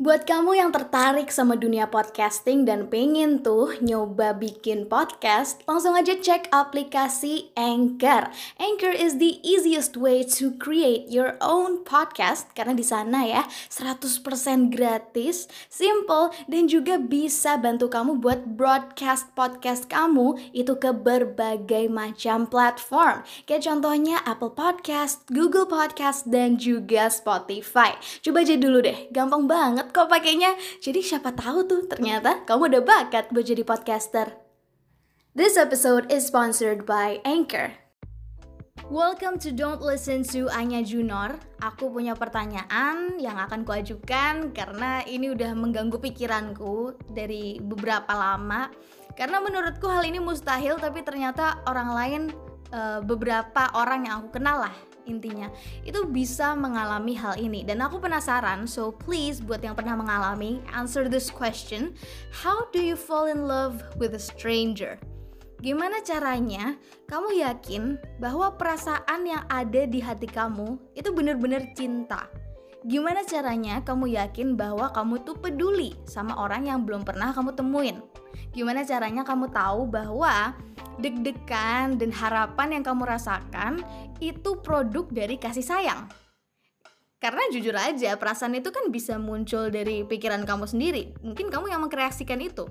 Buat kamu yang tertarik sama dunia podcasting dan pengen tuh nyoba bikin podcast, langsung aja cek aplikasi Anchor. Anchor is the easiest way to create your own podcast karena di sana ya 100% gratis, simple dan juga bisa bantu kamu buat broadcast podcast kamu itu ke berbagai macam platform. Kayak contohnya Apple Podcast, Google Podcast dan juga Spotify. Coba aja dulu deh, gampang banget kok pakainya. Jadi siapa tahu tuh ternyata kamu udah bakat buat jadi podcaster. This episode is sponsored by Anchor. Welcome to Don't Listen to Anya Junor. Aku punya pertanyaan yang akan kuajukan karena ini udah mengganggu pikiranku dari beberapa lama. Karena menurutku hal ini mustahil tapi ternyata orang lain uh, beberapa orang yang aku kenal lah intinya. Itu bisa mengalami hal ini. Dan aku penasaran so please buat yang pernah mengalami answer this question. How do you fall in love with a stranger? Gimana caranya kamu yakin bahwa perasaan yang ada di hati kamu itu benar-benar cinta? Gimana caranya kamu yakin bahwa kamu tuh peduli sama orang yang belum pernah kamu temuin? Gimana caranya kamu tahu bahwa deg-degan dan harapan yang kamu rasakan itu produk dari kasih sayang. Karena jujur aja, perasaan itu kan bisa muncul dari pikiran kamu sendiri. Mungkin kamu yang mengkreasikan itu.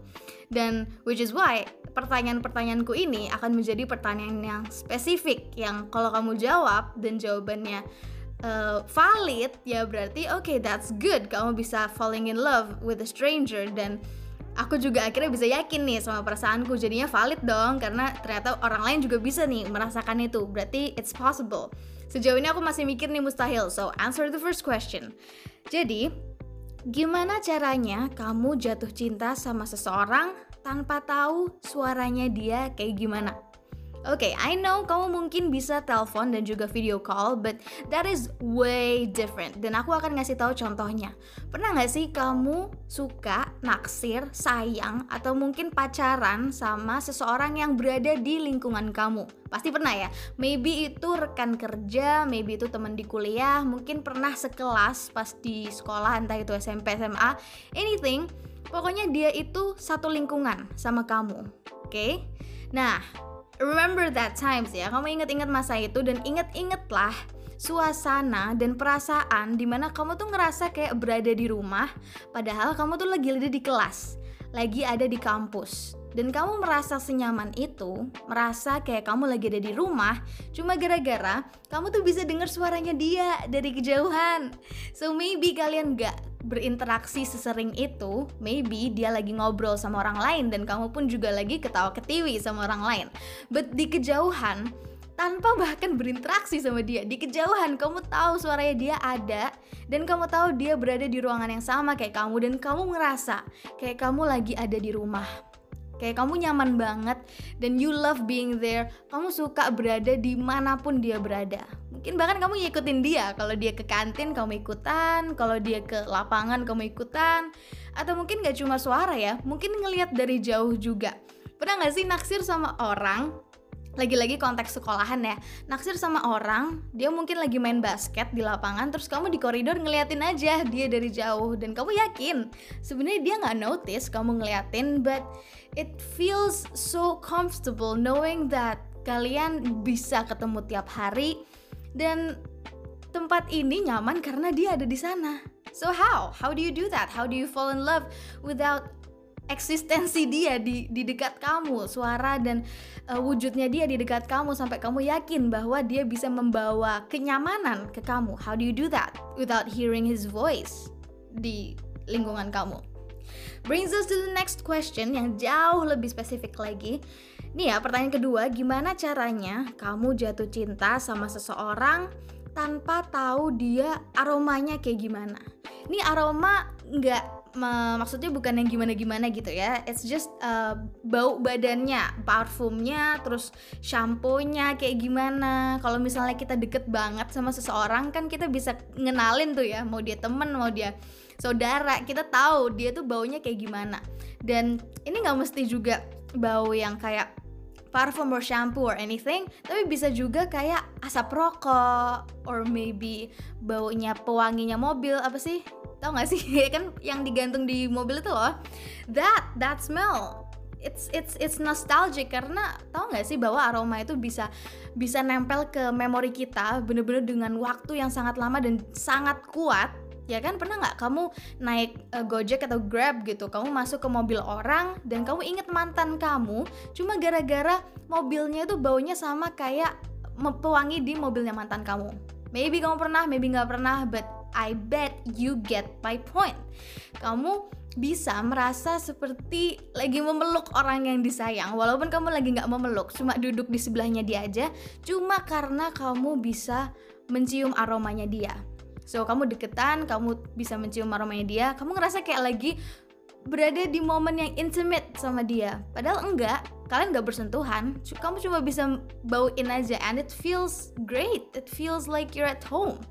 Dan which is why pertanyaan-pertanyaanku ini akan menjadi pertanyaan yang spesifik yang kalau kamu jawab dan jawabannya uh, valid ya berarti oke okay, that's good. Kamu bisa falling in love with a stranger dan aku juga akhirnya bisa yakin nih sama perasaanku. Jadinya valid dong karena ternyata orang lain juga bisa nih merasakan itu. Berarti it's possible. Sejauh ini aku masih mikir nih mustahil. So answer the first question. Jadi gimana caranya kamu jatuh cinta sama seseorang tanpa tahu suaranya dia kayak gimana Oke, okay, I know kamu mungkin bisa telepon dan juga video call, but that is way different. Dan aku akan ngasih tahu contohnya. Pernah nggak sih kamu suka, naksir, sayang, atau mungkin pacaran sama seseorang yang berada di lingkungan kamu? Pasti pernah ya. Maybe itu rekan kerja, maybe itu teman di kuliah, mungkin pernah sekelas pas di sekolah, entah itu SMP, SMA, anything. Pokoknya dia itu satu lingkungan sama kamu. Oke? Okay? Nah, remember that times ya kamu inget-inget masa itu dan inget-ingetlah suasana dan perasaan di mana kamu tuh ngerasa kayak berada di rumah padahal kamu tuh lagi ada di kelas lagi ada di kampus dan kamu merasa senyaman itu, merasa kayak kamu lagi ada di rumah, cuma gara-gara kamu tuh bisa dengar suaranya dia dari kejauhan. So maybe kalian gak berinteraksi sesering itu, maybe dia lagi ngobrol sama orang lain dan kamu pun juga lagi ketawa ketiwi sama orang lain. But di kejauhan, tanpa bahkan berinteraksi sama dia di kejauhan kamu tahu suaranya dia ada dan kamu tahu dia berada di ruangan yang sama kayak kamu dan kamu ngerasa kayak kamu lagi ada di rumah kayak kamu nyaman banget dan you love being there. Kamu suka berada di mana pun dia berada. Mungkin bahkan kamu ngikutin dia. Kalau dia ke kantin kamu ikutan. Kalau dia ke lapangan kamu ikutan. Atau mungkin gak cuma suara ya. Mungkin ngelihat dari jauh juga. Pernah gak sih naksir sama orang lagi-lagi konteks sekolahan ya naksir sama orang dia mungkin lagi main basket di lapangan terus kamu di koridor ngeliatin aja dia dari jauh dan kamu yakin sebenarnya dia nggak notice kamu ngeliatin but it feels so comfortable knowing that kalian bisa ketemu tiap hari dan tempat ini nyaman karena dia ada di sana. So how? How do you do that? How do you fall in love without eksistensi dia di di dekat kamu, suara dan uh, wujudnya dia di dekat kamu sampai kamu yakin bahwa dia bisa membawa kenyamanan ke kamu. How do you do that without hearing his voice di lingkungan kamu? Brings us to the next question yang jauh lebih spesifik lagi. Nih ya, pertanyaan kedua, gimana caranya kamu jatuh cinta sama seseorang tanpa tahu dia aromanya kayak gimana? Ini aroma nggak maksudnya bukan yang gimana-gimana gitu ya. It's just uh, bau badannya, parfumnya, terus shampoo-nya kayak gimana. Kalau misalnya kita deket banget sama seseorang kan kita bisa ngenalin tuh ya, mau dia temen, mau dia saudara, kita tahu dia tuh baunya kayak gimana. Dan ini nggak mesti juga bau yang kayak parfum or shampoo or anything tapi bisa juga kayak asap rokok or maybe baunya pewanginya mobil apa sih? Tau gak sih? Kan yang digantung di mobil itu loh. That that smell it's it's it's nostalgic karena tau nggak sih bahwa aroma itu bisa bisa nempel ke memori kita bener-bener dengan waktu yang sangat lama dan sangat kuat ya kan pernah nggak kamu naik uh, Gojek atau Grab gitu kamu masuk ke mobil orang dan kamu inget mantan kamu cuma gara-gara mobilnya itu baunya sama kayak pewangi di mobilnya mantan kamu. Maybe kamu pernah maybe nggak pernah but I bet you get my point. Kamu bisa merasa seperti lagi memeluk orang yang disayang walaupun kamu lagi nggak memeluk cuma duduk di sebelahnya dia aja cuma karena kamu bisa mencium aromanya dia so kamu deketan kamu bisa mencium aromanya dia kamu ngerasa kayak lagi berada di momen yang intimate sama dia. Padahal enggak kalian gak bersentuhan. Kamu cuma bisa bauin aja and it feels great. It feels like you're at home.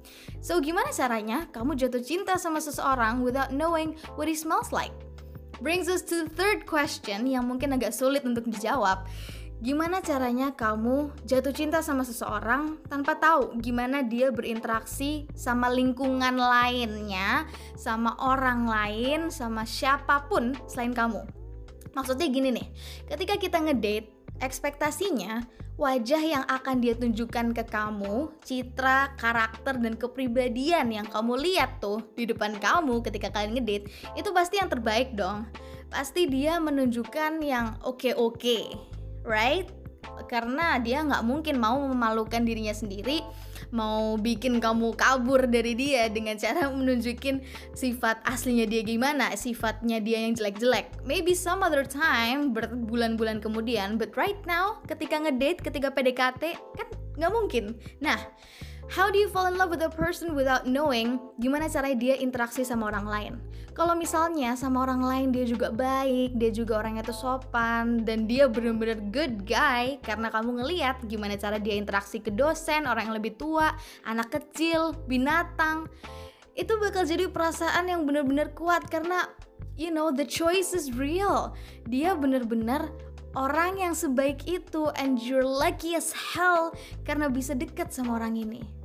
So gimana caranya kamu jatuh cinta sama seseorang without knowing what he smells like? Brings us to the third question yang mungkin agak sulit untuk dijawab Gimana caranya kamu jatuh cinta sama seseorang tanpa tahu gimana dia berinteraksi sama lingkungan lainnya, sama orang lain, sama siapa pun selain kamu? Maksudnya gini nih, ketika kita ngedate, ekspektasinya wajah yang akan dia tunjukkan ke kamu, citra, karakter, dan kepribadian yang kamu lihat tuh di depan kamu ketika kalian ngedate, itu pasti yang terbaik dong. Pasti dia menunjukkan yang oke-oke, right? Karena dia nggak mungkin mau memalukan dirinya sendiri, mau bikin kamu kabur dari dia dengan cara menunjukin sifat aslinya dia gimana, sifatnya dia yang jelek-jelek. Maybe some other time, berbulan-bulan kemudian, but right now, ketika ngedate, ketika PDKT, kan nggak mungkin. Nah, How do you fall in love with a person without knowing gimana cara dia interaksi sama orang lain? Kalau misalnya sama orang lain dia juga baik, dia juga orangnya tuh sopan, dan dia bener-bener good guy karena kamu ngeliat gimana cara dia interaksi ke dosen, orang yang lebih tua, anak kecil, binatang, itu bakal jadi perasaan yang bener-bener kuat karena you know the choice is real. Dia bener-bener orang yang sebaik itu and you're lucky as hell karena bisa deket sama orang ini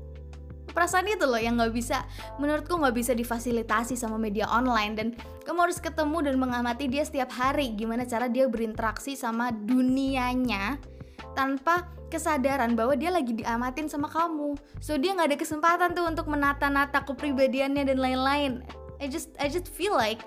perasaan itu loh yang nggak bisa menurutku nggak bisa difasilitasi sama media online. Dan kamu harus ketemu dan mengamati dia setiap hari. Gimana cara dia berinteraksi sama dunianya tanpa kesadaran bahwa dia lagi diamatin sama kamu. So dia nggak ada kesempatan tuh untuk menata-nata kepribadiannya dan lain-lain. I just I just feel like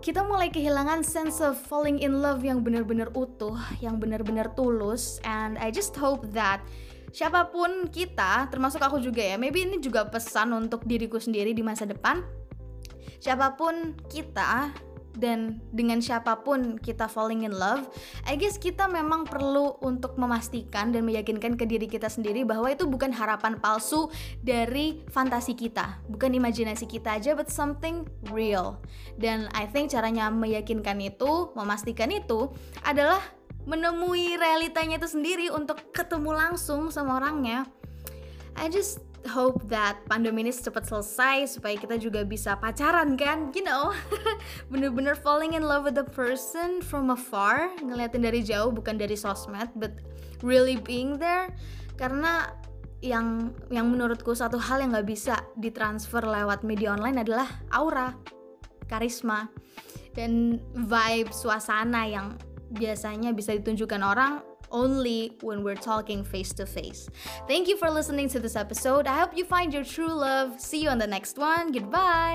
kita mulai kehilangan sense of falling in love yang benar-benar utuh, yang benar-benar tulus, and I just hope that siapa pun kita, termasuk aku juga ya, maybe ini juga pesan untuk diriku sendiri di masa depan. Siapa pun kita dan dengan siapa pun kita falling in love, I guess kita memang perlu untuk memastikan dan meyakinkan ke diri kita sendiri bahwa itu bukan harapan palsu dari fantasi kita, bukan imajinasi kita aja, but something real. Dan I think caranya meyakinkan itu, memastikan itu adalah menemui realitanya itu sendiri untuk ketemu langsung sama orangnya. I just hope that pandemi ini cepat selesai supaya kita juga bisa pacaran kan, you know, bener-bener falling in love with the person from afar, ngeliatin dari jauh bukan dari sosmed, but really being there. Karena yang yang menurutku satu hal yang nggak bisa ditransfer lewat media online adalah aura, karisma, dan vibe suasana yang biasanya bisa ditunjukkan orang only when we're talking face to face. Thank you for listening to this episode. I hope you find your true love. See you on the next one. Goodbye.